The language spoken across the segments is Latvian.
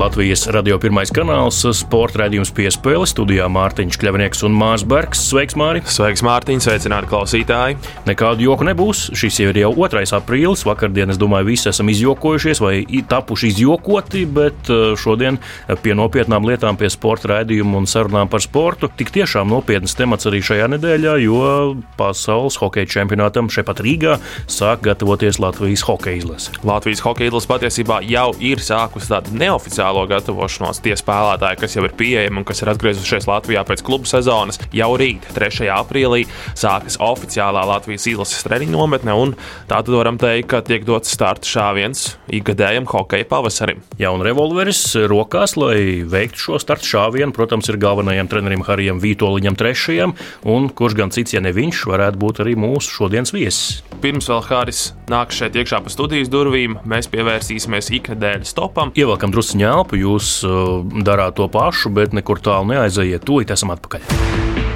Latvijas radio pirmais kanāls, sporta raidījums piespēle studijā Mārtiņš Kļavnieks un Mārs Bergs. Sveiks, Māri! Sveiks, Mārtiņ! Sveicināti klausītāji! Nekādu joku nebūs. Šis jau ir jau 2. aprīlis. Vakardien, es domāju, visi esam izjokojušies vai tapuši izjokoti, bet uh, šodien pie nopietnām lietām, pie sporta raidījuma un sarunām par sportu. Tik tiešām nopietnas temats arī šajā nedēļā, jo pasaules hokeja čempionātam šeit pat Rīgā sāk gatavoties Latvijas hokeja izlase. Latvijas hokeja izlase patiesībā jau ir sākusi tādu neoficiālu oficiālo gatavošanos. Tie spēlētāji, kas jau ir pieejami un kas ir atgriezušies Latvijā pēc klubu sezonas, jau rīt, 3. aprīlī, sākas oficiālā Latvijas izlases treniņa nometne. Tātad varam teikt, ka tiek dots starta šāviens ikgadējam hokeja pavasarim. Jauna revolveris rokās, lai veiktu šo starta šāvienu, protams, ir galvenajam trenerim Harijam Vitoļņam, trešajam, un kurš gan cits, ja ne viņš, varētu būt arī mūsu šodienas viesis. Pirms vēl Haris nāk šeit iekšā pa studijas durvīm, mēs pievērsīsimies ikdienas topam. Ievelkam drusku ņēlpu, jūs uh, darāt to pašu, bet nekur tālu neaiziet. Tūlīt esam atpakaļ.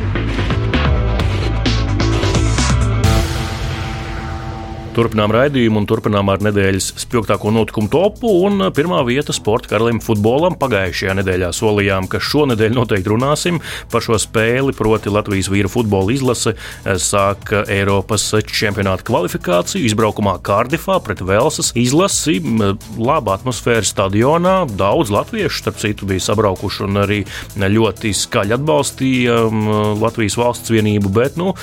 Turpinām raidījumu un turpinām ar nedēļas spilgtāko notikumu topu. Pirmā vieta sporta karalim futbolam pagājušajā nedēļā solījām, ka šonadēļ noteikti runāsim par šo spēli. Proti, Latvijas vīru futbola izlase sāk Eiropas čempionāta kvalifikāciju izbraukumā Kārdifā pret Velsas izlasi. Laba atmosfēra stadionā, daudz latviešu, starp citu, bija sabraukuši un arī ļoti skaļi atbalstīja Latvijas valsts vienību, bet nu,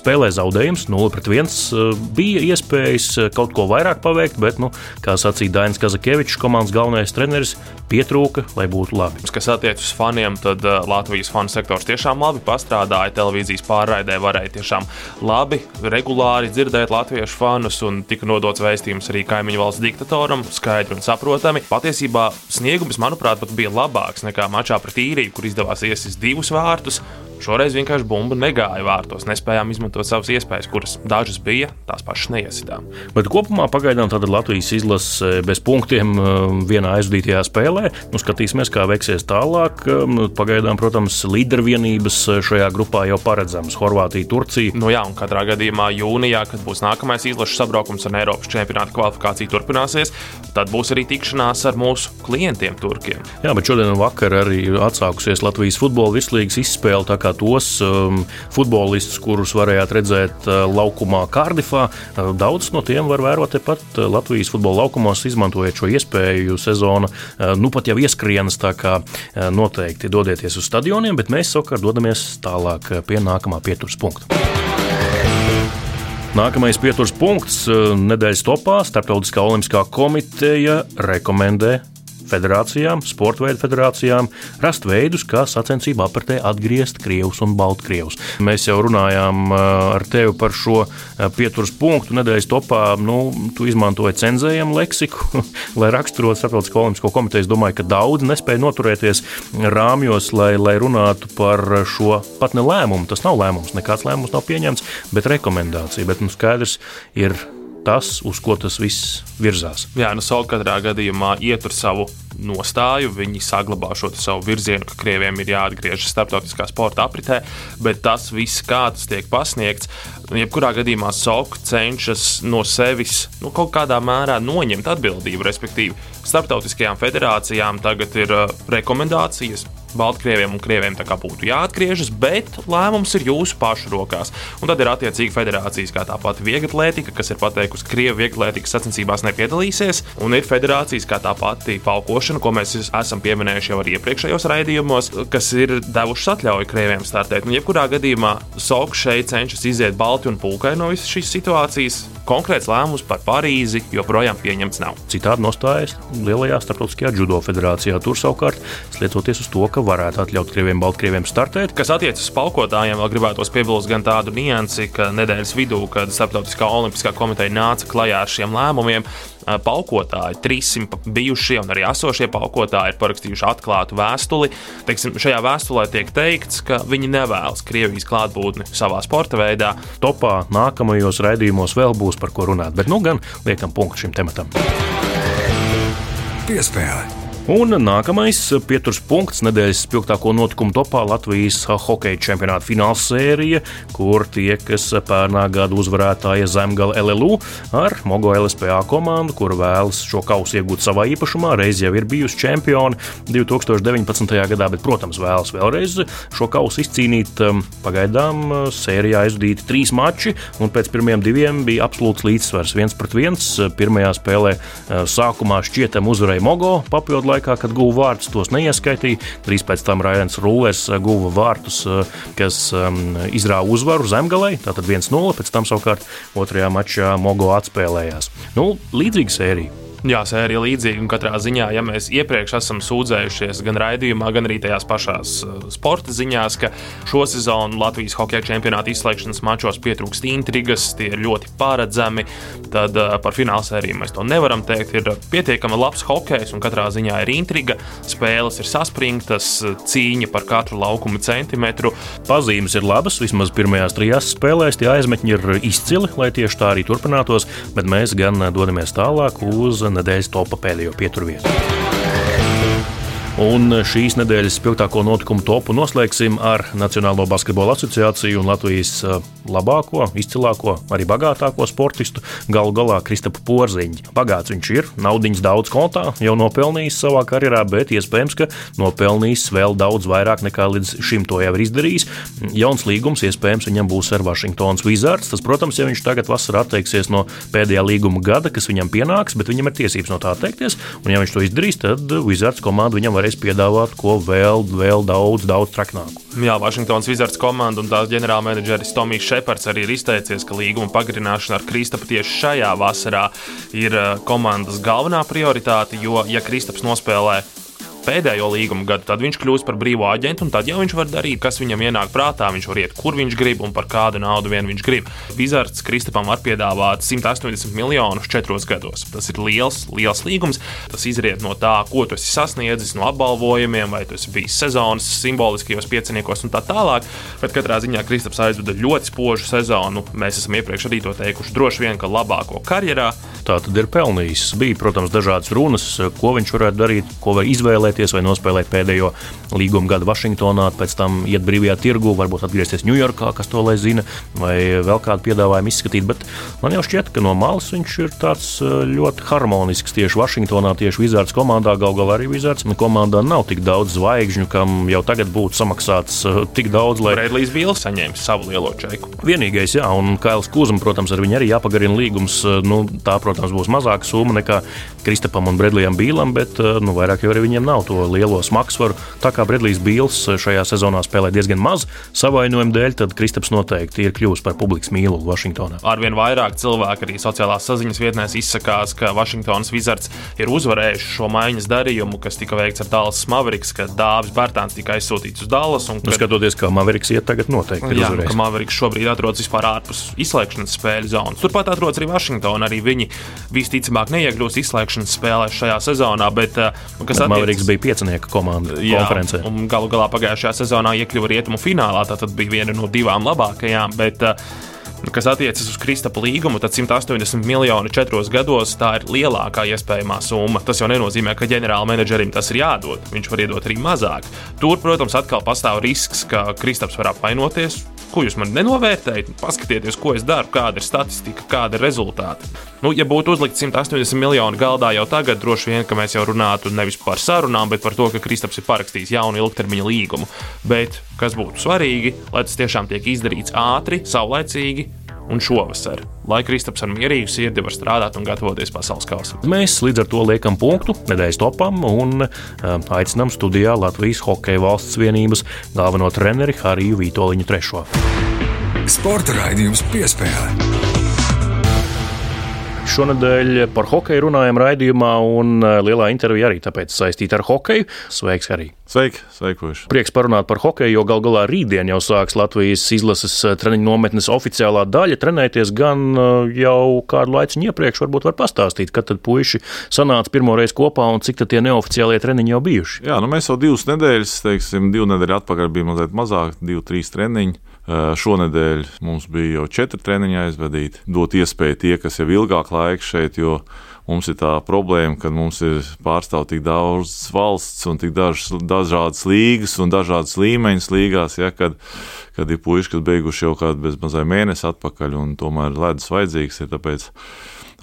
spēlē zaudējums 0 pret 1 bija iespējams iespējas eh, kaut ko vairāk paveikt, bet, nu, kā sacīja Dainis Kazakevičs, komandas galvenais treneris, pietrūka, lai būtu labi. Kas attiecas uz faniem, tad uh, Latvijas fanu sektors tiešām labi pastrādāja. Televīzijas pārraidē varēja tiešām labi, regulāri dzirdēt latviešu fanus, un tika nodots vēstījums arī kaimiņu valsts diktatoram, skaidri un saprotami. Patiesībā sniegums, manuprāt, pat bija labāks nekā mačā pret īriju, kur izdevās iesist divus vārtus. Šoreiz vienkārši bumba negāja vārtos. Nespējām izmantot savas iespējas, kuras dažas bija, tās pašas neiesitām. Bet kopumā pagaidām Latvijas izlase bez punktiem um, vienā aizvadītajā spēlē. Nu, skatīsimies, kā veiksies tālāk. Nu, pagaidām, protams, līdervienības šajā grupā jau paredzamas - Horvātija, Turcija. Nu, jā, un katrā gadījumā jūnijā, kad būs nākamais izlases sabraukums un Eiropas čempionāta kvalifikācija turpināsies, tad būs arī tikšanās ar mūsu klientiem, Turkiem. Jā, bet šodien vakar arī atsākusies Latvijas futbola vislīgas izspēle kā tos um, futbolistus, kurus varējāt redzēt uh, laukumā Kārdifā. Uh, daudz no tiem var vērot tepat uh, Latvijas futbola laukumos, izmantojot šo iespēju. Sezona uh, nu pat jau ieskrienas, tā kā uh, noteikti dodieties uz stadioniem, bet mēs savukārt dodamies tālāk uh, pie nākamā pieturas punkta. Nākamais pieturas punkts nedēļas topā Startautiskā olimpiskā komiteja rekomendē federācijām, sporta veidu federācijām, rast veidus, kā sacensību apritē atgriezt Krievus un Baltkrievus. Mēs jau runājām uh, ar tevi par šo uh, pieturas punktu nedēļas topā. Nu, tu izmantoji cenzējumu leksiku, lai raksturotu Starptautisko olimpisko komiteju. Es domāju, ka daudz nespēja noturēties rāmjos, lai, lai runātu par šo pat ne lēmumu. Tas nav lēmums, nekāds lēmums nav pieņemts, bet rekomendācija. Bet nu, skaidrs ir tas, uz ko tas viss virzās. Jā, nu Saula katrā gadījumā ietur savu nostāju, viņi saglabā šo savu virzienu, ka krieviem ir jāatgriežas starptautiskā sporta apritē, bet tas viss, kā tas tiek pasniegts, jebkurā gadījumā Soka cenšas no sevis nu, kaut kādā mērā noņemt atbildību. Respektīvi, starptautiskajām federācijām tagad ir uh, rekomendācijas Baltkrieviem un Krieviem būtu jāatgriežas, bet lēmums ir jūsu pašu rokās. Un tad ir attiecīgi federācijas, kā tā pati vieglatlētika, kas ir pateikusi, ka Krievija vieglatlētikas sacensībās nepiedalīsies, un ir federācijas, kā tā pati paukošana, ko mēs esam pieminējuši jau arī iepriekšējos raidījumos, kas ir devušas atļauju Krieviem startēt. Un, jebkurā gadījumā Soka šeit cenšas iziet balti un pūkai no visas šīs situācijas. Konkrēts lēmums par Parīzi joprojām pieņemts nav. Citādi nostājas Lielajā starptautiskajā judo federācijā. Tur savukārt, lietoties uz to, ka varētu atļaut krieviem, baltkrieviem startēt. Kas attiecas uz paukotājiem, vēl gribētos piebilst gan tādu niansi, ka nedēļas vidū, kad Starptautiskā olimpiskā komiteja nāca klajā ar šiem lēmumiem, paukotāji, 300 bijušie un arī esošie paukotāji ir parakstījuši atklātu vēstuli. Teiksim, šajā vēstulē tiek teikts, ka viņi nevēlas Krievijas klātbūtni savā sporta veidā. Topā nākamajos raidījumos vēl būs par ko runāt, bet nu gan liekam punktu šim tematam. Piespēle. Un nākamais pieturas punkts nedēļas spilgtāko notikumu topā Latvijas hokeja čempionāta fināls sērija, kur tiekas pērnā gada uzvarētāja Zemgala LLU ar Mogo LSPA komandu, kur vēlas šo kausu iegūt savā īpašumā. Reiz jau ir bijusi čempioni 2019. gadā, bet, protams, vēlas vēlreiz šo kausu izcīnīt. Pagaidām sērijā aizvadīti trīs mači, un pēc pirmajiem diviem bija absolūts līdzsvars viens pret viens. Pirmajā spēlē sākumā šķietam uzvarēja Mogo papildu laikā laikā, kad guva vārtus, tos neieskaitīja. Drīz pēc tam Raidens Rūlers eh, guva vārtus, eh, kas um, izrāva uzvaru zemgalē. Tātad 1-0, pēc tam savukārt otrajā mačā Mogo atspēlējās. Nu, līdzīga sērija. Jā, sērija līdzīga. Katrā ziņā, ja mēs iepriekš esam sūdzējušies gan raidījumā, gan arī tajās pašās uh, sporta ziņās, ka šo sezonu Latvijas hokeja čempionāta izslēgšanas mačos pietrūkst intrigas, tie ir ļoti paredzami, tad uh, par fināla sēriju mēs to nevaram teikt. Ir pietiekami labs hokejs un katrā ziņā ir intriga. Spēles ir saspringtas, cīņa par katru laukuma centimetru. Pazīmes ir labas, vismaz pirmajās trijās spēlēs tie aizmetņi ir izcili, lai tieši tā arī turpinātos, bet mēs gan dodamies tālāk uz nedēļas topā pēdējo pieturvietu. Un šīs nedēļas spilgtāko notikumu topu noslēgsim ar Nacionālo basketbola asociāciju un Latvijas uh, labāko, izcilāko, arī bagātāko sportistu, galu galā Kristapu Porziņu. Bagāts viņš ir, naudiņas daudz kontā, jau nopelnījis savā karjerā, bet iespējams, ka nopelnījis vēl daudz vairāk nekā līdz šim to jau ir izdarījis. Jauns līgums iespējams viņam būs ar Washingtonas Wizards. Tas, protams, ja viņš tagad vasarā atteiksies no pēdējā līguma gada, kas viņam pienāks, bet viņam ir tiesības no tā atteikties. Un, ja viņš to izdarīs, tad Wizards komanda viņam varēs piedāvāt ko vēl, vēl daudz, daudz traknāku. Jā, Washingtonas Wizards komanda un tās ģenerālmenedžeris Tomijs Šepards arī ir izteicies, ka līguma pagarināšana ar Kristapu tieši šajā vasarā ir eh, komandas galvenā prioritāte, jo, ja Kristaps nospēlē pēdējo līguma gadu, tad viņš kļūst par brīvo aģentu, un tad jau viņš var darīt, kas viņam ienāk prātā. Viņš var iet, kur viņš grib un par kādu naudu vien viņš grib. Vizards Kristapam var piedāvāt 180 miljonus četros gados. Tas ir liels, liels līgums. Tas izriet no tā, ko tu esi sasniedzis, no apbalvojumiem, vai tu esi bijis sezonas simboliskajos pieciniekos un tā tālāk. Bet katrā ziņā Kristaps aizvada ļoti spožu sezonu. Mēs esam iepriekš arī to teikuši. Droši vien, ka labāko karjerā. Tā tad ir pelnījis. Bija, protams, dažādas runas, ko viņš varētu darīt, ko var izvēlēties izvēlēties vai nospēlēt pēdējo līguma gadu Vašingtonā, pēc tam iet brīvajā tirgu, varbūt atgriezties Ņujorkā, kas to lai zina, vai vēl kādu piedāvājumu izskatīt. Bet man jau šķiet, ka no malas viņš ir tāds uh, ļoti harmonisks tieši Vašingtonā, tieši Wizards komandā. Galu galā arī Wizards komandā nav tik daudz zvaigžņu, kam jau tagad būtu samaksāts uh, tik daudz, lai Redlijs Vils saņemtu savu lielo čeku. Vienīgais, jā, un Kails Kūzam, protams, ar viņu arī jāpagarina līgums. Uh, nu, tā, protams, būs mazāka summa nekā Kristapam un Bredlijam Bīlam, bet nu, vairāk jau arī viņiem nav to lielo smagsvaru. Tā kā Bredlijs Bīls šajā sezonā spēlē diezgan maz savainojumu dēļ, tad Kristaps noteikti ir kļuvis par publikas mīlu Vašingtonā. Arvien vairāk cilvēku arī sociālās saziņas vietnēs izsakās, ka Vašingtonas Wizards ir uzvarējuši šo maiņas darījumu, kas tika veikts ar Dallas Mavericks, kad Dāvis Bērtāns tika aizsūtīts uz Dallas. Un, kad, nu, skatoties, kā Mavericks iet tagad, noteikti ir jā, uzvarējis. Mavericks šobrīd atrodas vispār ārpus izslēgšanas spēļu zonas. Turpat atrodas arī Vašingtona. Arī viņi visticamāk neiekļūs izslēgšanas spēlēs šajā sezonā, bet, eh, kas attiecas... Bija piecinieku komanda jā, konferencē. Galu galā pagājušajā sezonā iekļuva rietumu finālā. Tā bija viena no divām labākajām. Bet, uh, Kas attiecas uz Kristapa līgumu, tad 180 miljoni četros gados tā ir lielākā iespējamā summa. Tas jau nenozīmē, ka ģenerāla menedžerim tas ir jādod. Viņš var iedot arī mazāk. Tur, protams, atkal pastāv risks, ka Kristaps var apvainoties, Ko jūs man nenovērtējat? Paskatieties, ko es daru, kāda ir statistika, kāda ir rezultāti. Nu, ja būtu uzlikt 180 miljoni galdā jau tagad, droši vien, ka mēs jau runātu nevis par sarunām, bet par to, ka Kristaps ir parakstījis jaunu ilgtermiņa līgumu. Bet kas būtu svarīgi, lai tas tiešām tiek izdarīts ātri, saulaicīgi un šovasar, lai Kristaps ar mierīgu sirdi var strādāt un gatavoties pasaules kausam. Mēs līdz ar to liekam punktu nedēļas topam un uh, aicinām studijā Latvijas Hokeja valsts vienības galveno treneri Hariju Vitoļiņu III. Sporta raidījums piespēlē. Šonadēļ par hokeju runājam raidījumā, un eh, lielā intervija arī tāpēc saistīta ar hokeju. Sveiks, arī! Sveiki, sveiki! Prieks parunāt par hokeju, jo gal galā rītdien jau sāks Latvijas izlases eh, treniņu nometnes oficiālā daļa. Trenēties gan eh, jau kādu laiku iepriekš, varbūt var pastāstīt, kad tad puiši sanāca pirmoreiz kopā un cik tie neoficiālie treniņi jau bijuši. Jā, nu mēs jau divas nedēļas, teiksim, divu nedēļu atpakaļ bija mazliet mazāk, divi, trīs treniņi. Šonadēļ mums bija jau četri treniņi aizvadīti. Dot iespēju tie, kas jau ilgāk laika šeit, jo mums ir tā problēma, ka mums ir pārstāv tik daudz valsts un tik dažs, dažādas līgas un dažādas līmeņas līgās, ja, kad, kad ir puiši, kas beiguši jau kādu bezmazai mēnesi atpakaļ un tomēr ledus vajadzīgs ir. Tāpēc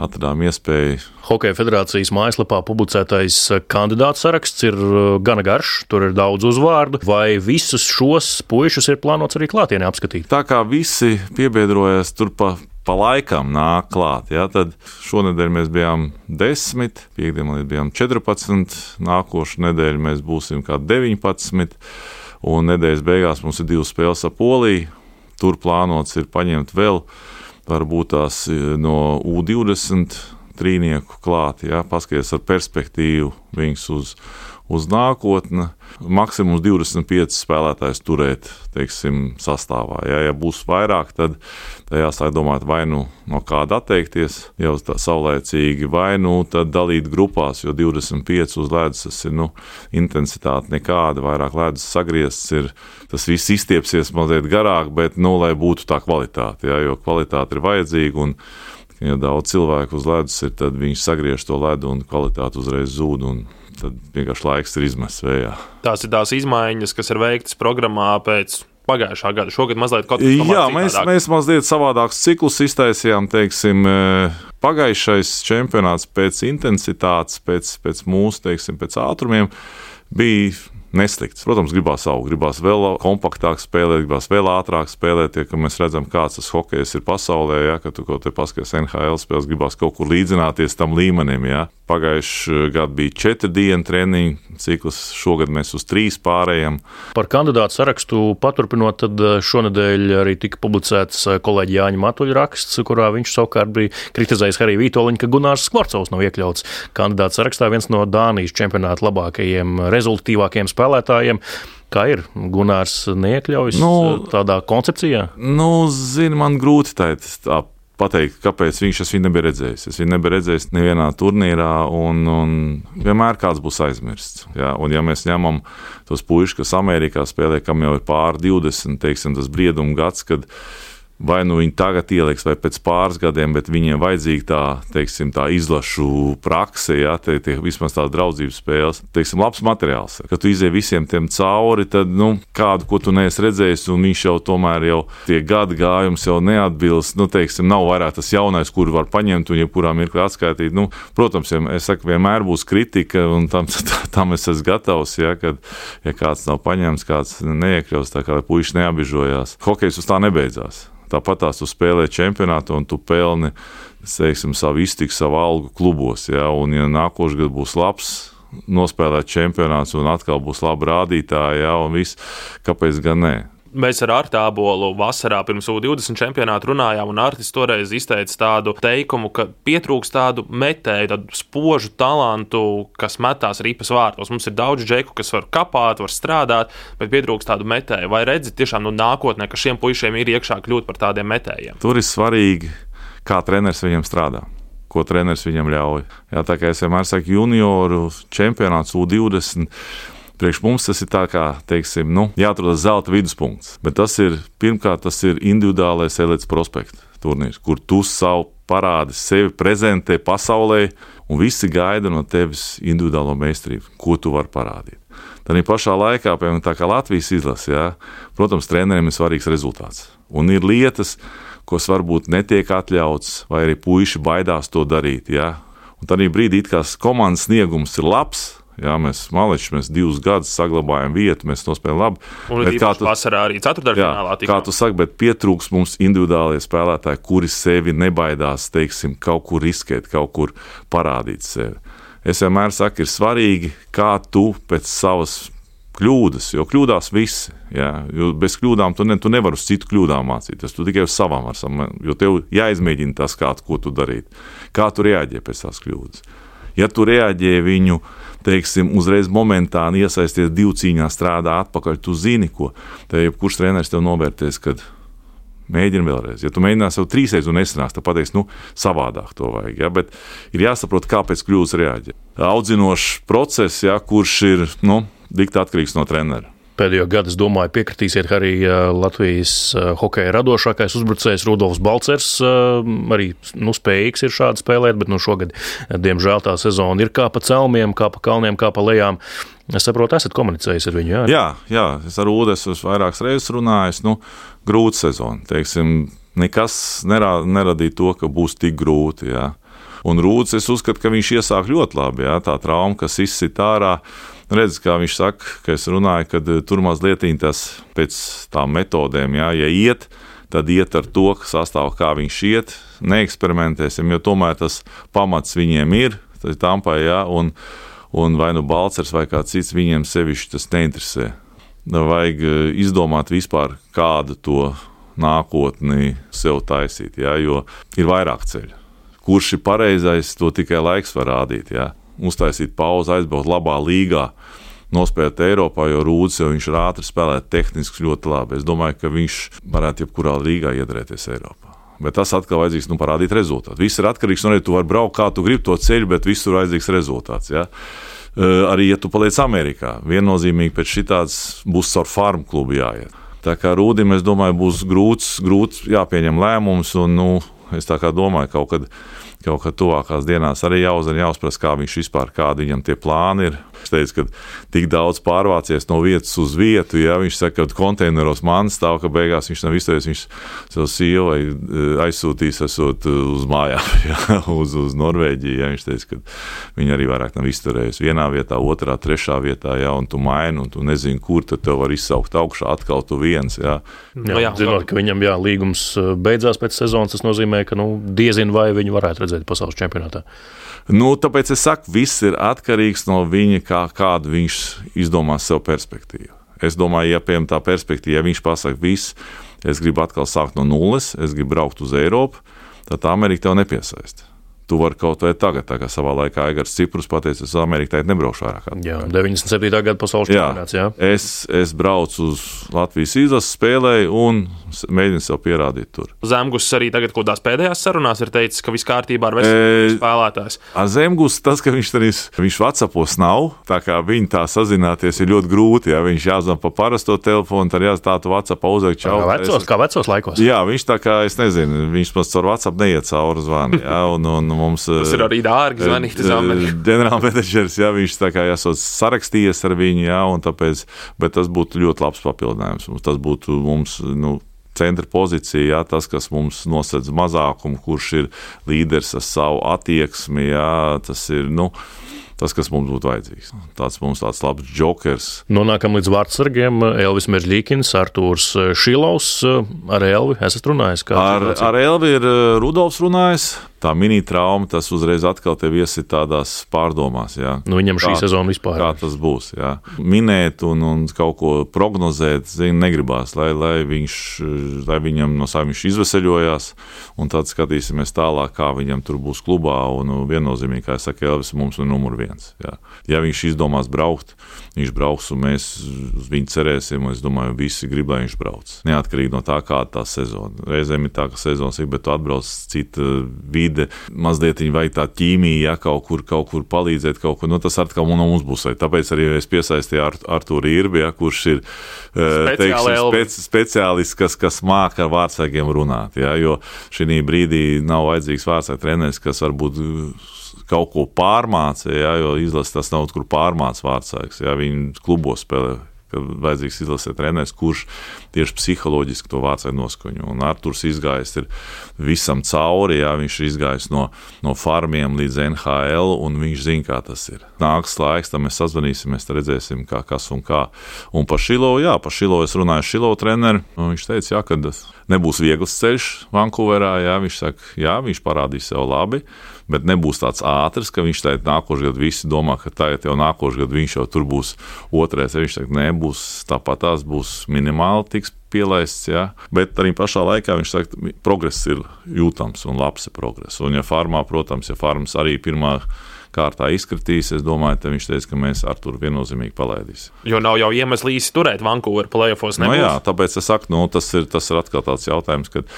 atradām iespēju. Hokeja federācijas mājaslapā publicētais kandidātu saraksts ir uh, gana garš, tur ir daudz uzvārdu. Vai visus šos puišus ir plānots arī klātienē apskatīt? Tā kā visi piebiedrojas tur pa. Pa laikam nāk klāt. Ja, tad šonadēļ mēs bijām 10, piekdienā bijām 14, nākošais nedēļa mēs būsim kā 19, un nedēļas beigās mums ir divas spēles ar Poliju. Tur plānots ir paņemt vēl varbūt tās e, no U20 trīnieku klāt, ja, paskaties ar perspektīvu viņus uz, uz nākotni. Maksimums 25 spēlētājs turēt, teiksim, sastāvā. Ja, ja būs vairāk, tad jāsāk domāt, vai nu no kāda atteikties jau tā saulēcīgi, vai nu dalīt grupās, jo 25 uz ledus tas ir nu, intensitāte nekāda, vairāk ledus sagriezts ir. Tas viss izstiepsies mazliet garāk, bet, nu, lai būtu tā kvalitāte, ja, jo kvalitāte ir vajadzīga. Un, ja daudz cilvēku uz ledus ir, tad viņi sagriež to ledu un kvalitāte uzreiz zūd. Un, tad vienkārši laiks ir izmests vējā. Tās ir tās izmaiņas, kas ir veiktas programmā pēc pagājušā gada. Šogad mazliet kaut kas tāds - Jā, mēs, citādāk. mēs mazliet savādākus ciklus iztaisījām. Teiksim, e, pagājušais čempionāts pēc intensitātes, pēc, pēc mūsu teiksim, pēc ātrumiem bija neslikts. Protams, gribās augt, gribās vēl kompaktāk spēlēt, gribās vēl ātrāk spēlēt. Ja, mēs redzam, kāds tas hokejs ir pasaulē, ja, tu kaut te paskaties NHL spēles, gribās kaut kur līdzināties tam līmenim. Ja. Pagājušajā gadā bija četri dienu treniņu cikls, šogad mēs uz trīs pārējām. Par kandidātu sarakstu paturpinot, tad eh, šonadēļ arī tika publicēts eh, kolēģi Jāņa Matuļa raksts, kurā viņš savukārt bija kritizējis arī Vitoļiņu, ka Gunārs Skvorcovs nav iekļauts kandidātu sarakstā, viens no Dānijas čempionāta labākajiem, rezultatīvākajiem spēlētājiem. Kā ir? Gunārs neiekļaujas nu, tādā koncepcijā? Nu, zini, man grūti tā pateikt, kāpēc viņš es viņu nebija redzējis. Es viņu nebiju redzējis nevienā turnīrā, un, un vienmēr kāds būs aizmirsts. Ja? Un, ja mēs ņemam tos puikas, kas Amerikā spēlē, kam jau ir pāri 20, teiksim, tas brieduma gads, kad vai nu viņi tagad ieliks, vai pēc pāris gadiem, bet viņiem vajadzīga tā, teiksim, tā izlašu prakse, ja tie, tie vismaz tās draudzības spēles, teiksim, labs materiāls. Kad tu izēji visiem tiem cauri, tad, nu, kādu, ko tu neesi redzējis, un viņš jau tomēr jau tie gadi gājums jau neatbilst, nu, teiksim, nav vairāk tas jaunais, kuru var paņemt un jebkurā mirklī atskaitīt. Nu, protams, ja es saku, vienmēr būs kritika, un tam, tam es esmu gatavs, ja, kad, ja kāds nav paņemts, kāds neiekļaus, tā kā puiši neapbižojās. Hokejs uz tā nebeidzās. Tāpat tās tu spēlē čempionātu un tu pelni teiksim, savu iztiku, savu algu klubos. Ja? Un, ja nākošais gads būs labs, nospēlēt čempionāts un atkal būs labi rādītāji, ja? un viss, kāpēc gan ne? Mēs ar Artu Abolu vasarā pirms U20 čempionāta runājām, un Artis toreiz izteica tādu teikumu, ka pietrūkst tādu metēju, tādu spožu talantu, kas metās ripas vārtos. Mums ir daudz džeku, kas var kapāt, var strādāt, bet pietrūkst tādu metēju. Vai redzat tiešām nu, nākotnē, ka šiem puišiem ir iekšā kļūt par tādiem metējiem? Tur ir svarīgi, kā treneris viņam strādā ko treneris viņam ļauj. Jā, tā kā es vienmēr saku, junioru čempionāts U20 Priekš mums tas ir tā kā, teiksim, nu, jāatrod zelta viduspunkts. Bet tas ir pirmkārt, tas ir individuālais elites prospekts turnīrs, kur tu savu parādi sevi prezentē pasaulē, un visi gaida no tevis individuālo meistarību, ko tu vari parādīt. Tad pašā laikā, piemēram, tā kā Latvijas izlase, jā, protams, treneriem ir svarīgs rezultāts. Un ir lietas, kas varbūt netiek atļauts, vai arī puiši baidās to darīt. Jā. Un tad brīdī, kad komandas sniegums ir labs, Jā, mēs maliči, mēs divus gadus saglabājam vietu, mēs nospēlējam labi. Un bet kā tu vasarā arī ceturtdaļfinālā tikā? Kā tu saki, bet pietrūks mums individuālie spēlētāji, kuri sevi nebaidās, teiksim, kaut kur riskēt, kaut kur parādīt sevi. Es vienmēr saku, ir svarīgi, kā tu pēc savas kļūdas, jo kļūdās visi. Jā, jo bez kļūdām tu, ne, tu nevari uz citu kļūdām mācīties. Tu tikai uz savām vari samēģināt, jo tev jāizmēģina tas, kā, ko tu darīt, kā tu reaģē pēc tās kļūdas. Ja tu reaģē viņu, teiksim, uzreiz momentāni iesaisties divu cīņā, strādā atpakaļ, tu zini, ko. Tad jebkurš treneris tev novērtēs, Mēģini vēlreiz. Ja tu mēģināsi jau trīsreiz un nesanāks, tad pateiks, nu, savādāk to vajag. Ja? Bet ir jāsaprot, kāpēc kļūdas reaģē. Audzinošs process, ja, kurš ir nu, dikti atkarīgs no treneru. Pēdējo gadu, es domāju, piekritīsiet, ka arī Latvijas hokeja radošākais uzbrucējs Rudolfs Balcers arī nu, spējīgs ir šādi spēlēt, bet nu, šogad, diemžēl, tā sezona ir kā pa celmiem, kā pa kalniem, kā pa lejām. Es saprotu, esat komunicējis ar viņu. Jā, jā, jā es ar Ulu esmu vairākas reizes runājis. Nu, grūta sezona. Teiksim, nekas nerā, neradīja to, ka būs tik grūti. Jā. Un Rūds, es uzskatu, ka viņš iesāk ļoti labi. Jā, tā trauma, kas izsit ārā, redz, kā viņš saka, ka es runāju, ka eh, tur mazliet tas pēc tām metodēm, jā, ja iet, tad iet ar to, ka sastāv kā viņš iet, neeksperimentēsim, jo tomēr tas pamats viņiem ir, tas ir tampai, jā, un, un vai nu Balcers vai kāds cits viņiem sevišķi tas neinteresē. Vajag e, izdomāt vispār, kādu to nākotni sev taisīt, jā, jo ir vairāk ceļu. Kurš ir pareizais, to tikai laiks var rādīt. Jā. Uztaisīt pauzi, aizbraukt labā līgā, nospēlēt Eiropā, jo Rūds jau ir ātri spēlēt tehniski ļoti labi. Es domāju, ka viņš varētu jebkurā līgā iedarēties Eiropā. Bet tas atkal vajadzīgs nu, parādīt rezultātu. Viss ir atkarīgs no tā, tu vari braukt kā tu gribi to ceļu, bet visur vajadzīgs rezultāts. Ja? Arī, ja tu paliec Amerikā, viennozīmīgi pēc šitāds būs caur farmu klubu jāiet. Tā kā Rūdim, es domāju, būs grūts, grūts jāpieņem lēmums, un nu, es tā kā domāju, kaut kad kaut kad tuvākās dienās arī jāuzzina, jāuzprasa, kā viņš vispār, kādi viņam tie plāni ir. Viņš teica, ka tik daudz pārvācies no vietas uz vietu, ja viņš saka, ka konteineros man stāv, ka beigās viņš nav izturējis, viņš savu sievai eh, aizsūtīs esot eh, uz mājām, ja, uz, uz Norvēģiju. Ja, viņš teica, ka viņi arī vairāk nav izturējuši vienā vietā, otrā, trešā vietā, ja, un tu maini, un tu nezini, kur tad tev var izsaukt augšā atkal tu viens. Ja. Jā, jā, zinot, ka viņam jā, līgums eh, beidzās pēc sezonas, tas nozīmē, ka nu, diezin vai viņi varētu redzēt pasaules čempionātā. Nu, tāpēc es saku, viss ir atkarīgs no viņa, kā, kādu viņš izdomās sev perspektīvu. Es domāju, ja piemēram tā perspektīva, ja viņš pasakā, viss, es gribu atkal sākt no nulles, es gribu braukt uz Eiropu, tad Amerika tev nepiesaista tu vari kaut vai tagad, tā kā savā laikā Aigars Ciprus pateica, es uz Ameriku tā nebraukšu vairāk. Jā, 97. gada pasaules čempionāts. Jā. jā. Es, es braucu uz Latvijas izlases spēlēju un mēģinu sev pierādīt tur. Zemgus arī tagad kaut kādās pēdējās sarunās ir teicis, ka viss kārtībā ar veselību e, spēlētājs. Ar Zemgus tas, ka viņš arī, viņš Whatsappos nav, tā kā viņi tā sazināties ir ļoti grūti, ja viņš jāzvan pa parasto telefonu, tad jāstāv tu Whatsappā uzliek čau. Kā vecos, es, kā vecos laikos. Jā, viņš tā kā, es nezinu, viņš pats caur Whatsapp neiet cauri zvanu, jā, un, un mums. Tas ir arī dārgi zvanīt uz Ameriku. Ģenerālmenedžers, jā, viņš tā kā jāsot sarakstījies ar viņu, jā, un tāpēc, bet tas būtu ļoti labs papildinājums. Tas būtu mums, nu, centra pozīcija, jā, tas, kas mums nosedz mazākumu, kurš ir līderis ar savu attieksmi, jā, tas ir, nu, tas, kas mums būtu vajadzīgs. Tāds mums tāds labs jokers. Nonākam līdz vārdsargiem. Elvis Meržģīkins, Artūrs Šilovs. Ar Elvi esat runājis? Ar, ar Elvi ir Rudolfs runājis tā mini-trauma, tas uzreiz atkal tevi iesit tādās pārdomās. Jā. Nu, viņam šī kā, sezona vispār. Kā tas būs? Jā. Minēt un, un kaut ko prognozēt, zin, negribās, lai, lai, viņš, lai viņam no saviem viņš izveseļojās, un tad skatīsimies tālāk, kā viņam tur būs klubā, un viennozīmīgi, kā es saku, Elvis mums ir numur viens. Jā. Ja viņš izdomās braukt, viņš brauks, un mēs uz viņu cerēsim, es domāju, visi grib, lai viņš brauc. Neatkarīgi no tā, kāda tā sezona. Reizēm ir tā, ka sezonas ir, bet tu atbrauc cita vide, mazliet viņa vajag tā ķīmija, ja kaut kur, kaut kur palīdzēt, kaut kur. Nu, tas atkal no mums būs. Tāpēc arī es piesaistīju Ar Artūru Irbi, ja, kurš ir eh, teiksim, speci speciālists, kas, kas māca ar vārdsargiem runāt. Ja, jo šī brīdī nav vajadzīgs vārdsargs treneris, kas varbūt kaut ko pārmāca, ja, jo izlases tas nav kur pārmāca vārdsargs. Ja, viņi klubos spēlē ka vajadzīgs izlasē treneris, kurš tieši psiholoģiski to vācu noskaņo. Un Arthurs izgājis visam cauri, jā, viņš ir izgājis no, no farmiem līdz NHL, un viņš zina, kā tas ir. Nāks laiks, tad mēs sazvanīsimies, tad redzēsim, kā, kas un kā. Un par Šilo, jā, par Šilo es runāju Šilo treneru, un viņš teica, jā, ka nebūs viegls ceļš Vankūverā. Jā, viņš saka, jā, viņš parādīs sev labi, bet nebūs tāds ātrs, ka viņš teikt, nākošais gads visi domā, ka tagad jau nākošais gads viņš jau tur būs otrais. Viņš saka, nē, būs tāpat tās būs minimāli tiks pielaists, jā. bet arī pašā laikā viņš saka, progress ir jūtams un labs ir progress. Un ja farmā, protams, ja farmas arī pirmā kārtā izkritīs, es domāju, ka viņš teica, ka mēs ar to viennozīmīgi palaidīsim. Jo nav jau iemesls īsti turēt Vankūveru plēsofos. No nu jā, tāpēc es saku, nu, tas, ir, tas ir atkal tāds jautājums, kad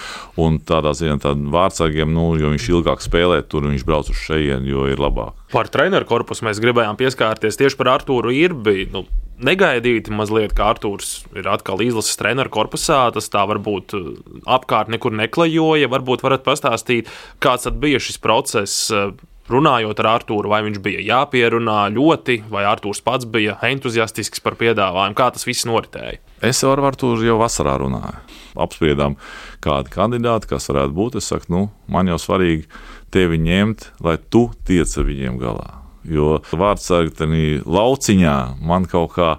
tādā ziņā tādiem vārdsargiem, nu, jo viņš ilgāk spēlē, tur viņš brauc uz šejienu, jo ir labāk. Par treneru korpusu mēs gribējām pieskārties tieši par Artūru Irbi. Nu, negaidīti mazliet, ka Arthurs ir atkal izlases treneru korpusā. Tas tā varbūt uh, apkārt nekur neklajoja. Varbūt varat pastāstīt, kāds bija šis process uh, runājot ar Arthuru, vai viņš bija jāpierunā ļoti, vai Arthurs pats bija entuziastisks par piedāvājumu, kā tas viss noritēja. Es ar Arthuru jau vasarā runāju. Apspriedām, kādi kandidāti, kas varētu būt. Es saku, nu, man jau svarīgi tevi ņemt, lai tu tiec ar viņiem galā. Jo vārdsargi tajā lauciņā man kaut kā.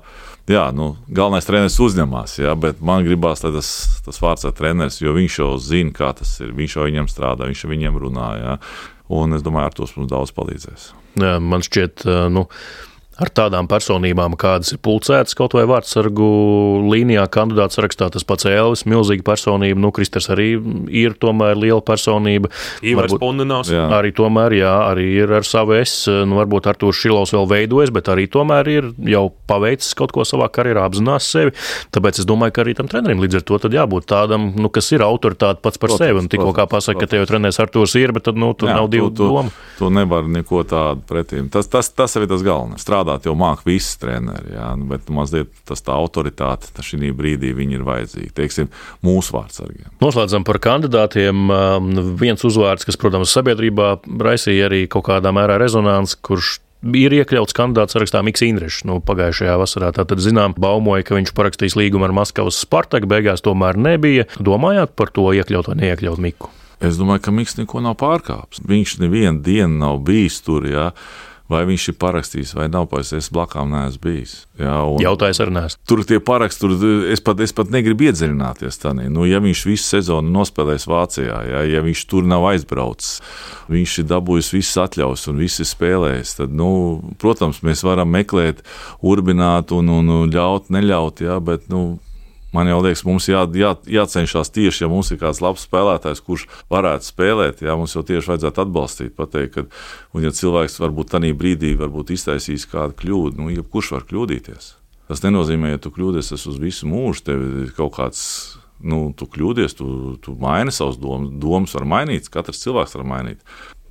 Jā, nu, galvenais treneris uzņemās, jā, bet man gribās, lai tas, tas vārds ir treneris, jo viņš jau zina, kā tas ir. Viņš jau viņam strādā, viņš jau viņiem runā. Jā. Un es domāju, ar to mums daudz palīdzēs. Jā, man šķiet, nu, ar tādām personībām, kādas ir pulcētas kaut vai vārdsargu līnijā, kandidāts sarakstā. Tas pats Elvis, milzīga personība. Nu, Kristers arī ir tomēr liela personība. Ivars Pundinovs. Arī tomēr, jā, arī ir ar savu es. Nu, varbūt Artūrs Šilovs vēl veidojas, bet arī tomēr ir jau paveicis kaut ko savā karjerā, apzinās sevi. Tāpēc es domāju, ka arī tam trenerim līdz ar to jābūt tādam, nu, kas ir autoritāte pats par protams, sevi. Un tikko kā pasaka, ka te jau trenēs Artūrs ir, bet tad, nu, tur jā, nav divu domu. Tu, tu nevari neko tādu pretīm. Tas, tas, tas ir tas galvenais. Strādā strādāt, jau māca visi treneri. Jā, nu, bet mazliet tas tā autoritāte šī brīdī ir vajadzīga. Teiksim, mūsu vārdsargiem. Noslēdzam par kandidātiem. Um, viens uzvārds, kas, protams, sabiedrībā raisīja arī kaut kādā mērā rezonanci, kurš ir iekļauts kandidāts sarakstā Mikls Indrišs. Nu, pagājušajā vasarā tātad zinām, baumoja, ka viņš parakstīs līgumu ar Maskavas Spartaku, beigās tomēr nebija. Domājāt par to iekļaut vai neiekļaut Miku? Es domāju, ka Mikls neko nav pārkāpis. Viņš nevienu dienu nav bijis tur. Jā vai viņš ir parakstījis vai nav. Es blakām neesmu bijis. Jā, Jautājums arī neesmu. Tur tie paraksti, tur es pat, es pat negribu iedziļināties. Tanī. Nu, ja viņš visu sezonu nospēlēs Vācijā, jā, ja viņš tur nav aizbraucis, viņš ir dabūjis visas atļaujas un viss ir spēlējis, tad, nu, protams, mēs varam meklēt, urbināt un, un ļaut, neļaut, jā, bet, nu, Man jau liekas, mums jā, jā, jācenšas tieši, ja mums ir kāds labs spēlētājs, kurš varētu spēlēt, jā, mums jau tieši vajadzētu atbalstīt, pateikt, ka, un ja cilvēks varbūt tajā brīdī varbūt iztaisīs kādu kļūdu, nu, jebkurš var kļūdīties. Tas nenozīmē, ja tu kļūdies uz visu mūžu, tev ir kaut kāds nu, tu kļūdies, tu, tu maini savus domas. Domas var mainīt, katrs cilvēks var mainīt.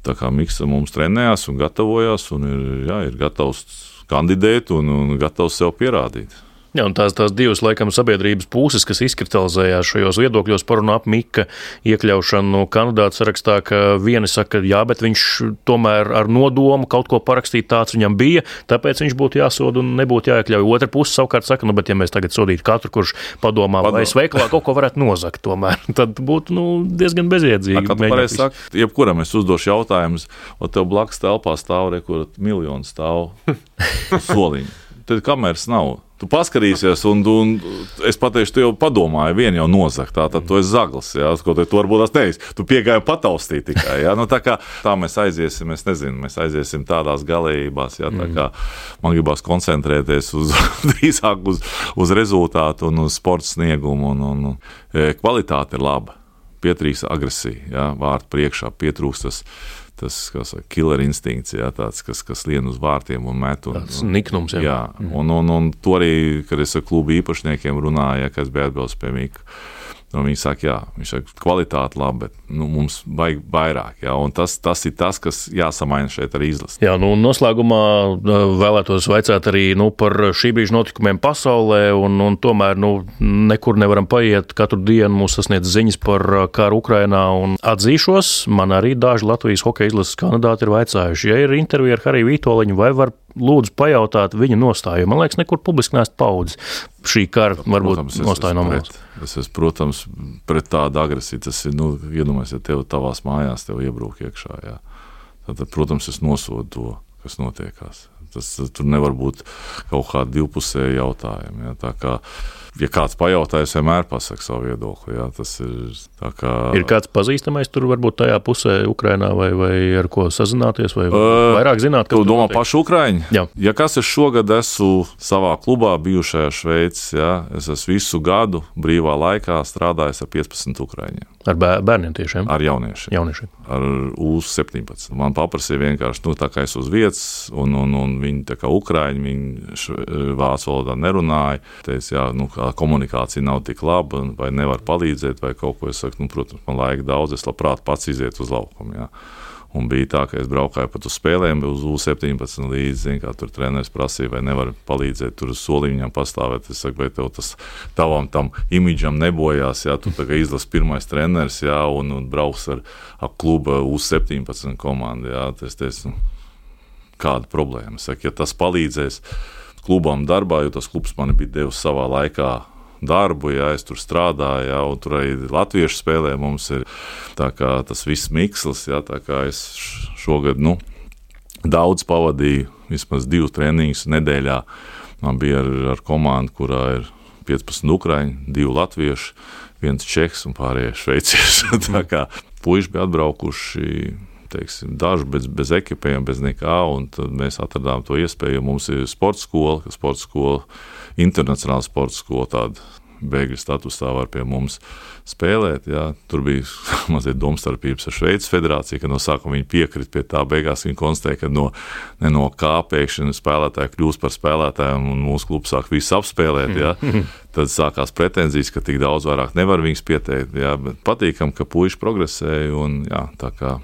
Tā kā Mikls mums trenējās un gatavojās, un ir, jā, ir gatavs kandidēt un, un gatavs sev pierādīt. Jā, un tās, tās divas, laikam, sabiedrības puses, kas izkristalizējās šajos viedokļos par un ap Mika iekļaušanu kandidātu sarakstā, ka vieni saka, jā, bet viņš tomēr ar nodomu kaut ko parakstīt tāds viņam bija, tāpēc viņš būtu jāsod un nebūtu jāiekļauj. Otra puse savukārt saka, nu, bet ja mēs tagad sodītu katru, kurš padomā, Padom. vai es veikalā kaut ko varētu nozagt, tomēr, tad būtu nu, diezgan bezjēdzīgi. Kā tu pareizi saki, jebkuram es uzdošu jautājumus, un tev blakus telpā stāv rekur miljonu stāv soliņu. Tad kameras nav Tu paskatīsies, un, un es pateikšu, tu jau padomāji, viena jau nozagt, tā tad tu esi zaglis. Jā, ko tu varbūt tas nevis. Tu piegāji pataustīt tikai. Jā, nu, tā kā tā mēs aiziesim, es nezinu, mēs aiziesim tādās galējībās. Jā, tā mm. kā man gribās koncentrēties uz, drīzāk uz, uz rezultātu un uz sporta sniegumu, un, un, un e, kvalitāte ir laba. Pietrīkst agresija, jā, vārtu priekšā pietrūkst tas saka, killer instinkts, jā, tāds, kas, kas lien uz vārtiem un met. Un, tāds niknums, jā. jā mm. un, un, un to arī, kad es ar klubu īpašniekiem runāju, kas bija atbilst pie Mika Nu, viņi saka, jā, viņš saka, kvalitāte labi, bet nu, mums vajag vairāk. Jā, tas, tas ir tas, kas jāsamaina šeit ar izlasi. Jā, nu, noslēgumā vēlētos vaicāt arī nu, par šī brīža notikumiem pasaulē. Un, un tomēr nu, nekur nevaram paiet. Katru dienu mūs sasniedz ziņas par karu Ukrajinā. Atzīšos, man arī daži Latvijas hokeja izlases kandidāti ir vaicājuši, ja ir intervija ar Hariju Vitoļiņu, vai var lūdzu pajautāt viņa nostāju. Man liekas, nekur publiski neesat paudzis šī kara, varbūt protams, nostāja no malas. Es esmu, protams, pret tādu agresiju. Tas ir, nu, iedomājieties, ja tev tavās mājās tev iebrūk iekšā. Jā. Tad, protams, es nosodu to, kas notiekās. Tas, tur nevar būt kaut kāda divpusēja jautājuma. Ja? Tā kā ja kāds pajautā, es vienmēr pasaku savu viedokli. Jā, tas ir kā... Ir kāds pazīstamais tur, varbūt tajā pusē, Ukrajinā, vai, vai ar ko sazināties, vai uh, vairāk zināt, kas tur domā paši Ukraiņi. Jā. Ja kas es šogad esmu savā klubā, bijušajā Šveicē, es esmu visu gadu brīvā laikā strādājis ar 15 Ukraiņiem. Ar bērniem tiešām? Ar jauniešiem. jauniešiem. Ar U-17. Man paprasīja vienkārši, nu, tā kā es uz vietas, un, un, un viņi tā kā Ukraiņi, viņi vācu valodā nerunāja. Teicu, jā, nu, komunikācija nav tik laba, vai nevar palīdzēt, vai kaut ko. Es saku, nu, protams, man laika daudz, es labprāt pats izietu uz laukumu. Jā. Un bija tā, ka es braucu pat uz spēlēm, uz U-17 līdzi. Kā tur treneris prasīja, vai nevar palīdzēt tur uz soliņiem pastāvēt. Es saku, vai tev tas tavam tam imidžam nebojās, ja tu izlasi pirmais treneris, jā, un, un brauks ar, ar kluba U-17 komandu. Jā, tas, tas, nu, kāda problēma? Saku, ja tas palīdzēs klubam darbā, jo tas klubs man bija devis savā laikā darbu, ja es tur strādāju, ja, un tur arī latviešu spēlē mums ir tas viss mikslis. Ja, es šogad nu, daudz pavadīju, vismaz divus treniņus nedēļā. Man bija ar, ar komandu, kurā ir 15 ukrāņi, 2 latvieši, viens čeks un pārējie šveicieši. puiši bija atbraukuši. Teiksim, daži bez, bez ekipējuma, bez nekā. Tad mēs atradām to iespēju. Mums ir sporta skola, ka sporta skola internacionāla sporta skola, tāda bēgļu statusā var pie mums spēlēt. Jā. Tur bija mazliet domstarpības ar Šveices federāciju, ka no sākuma viņi piekrita pie tā, beigās viņi konstatēja, ka no, ne no kā pēkšņi spēlētāji kļūst par spēlētājiem un mūsu klubs sāk visu apspēlēt. Jā. Tad sākās pretenzijas, ka tik daudz vairāk nevar viņus pieteikt. Jā. Bet patīkam, ka puiši progresēja un jā, tā kā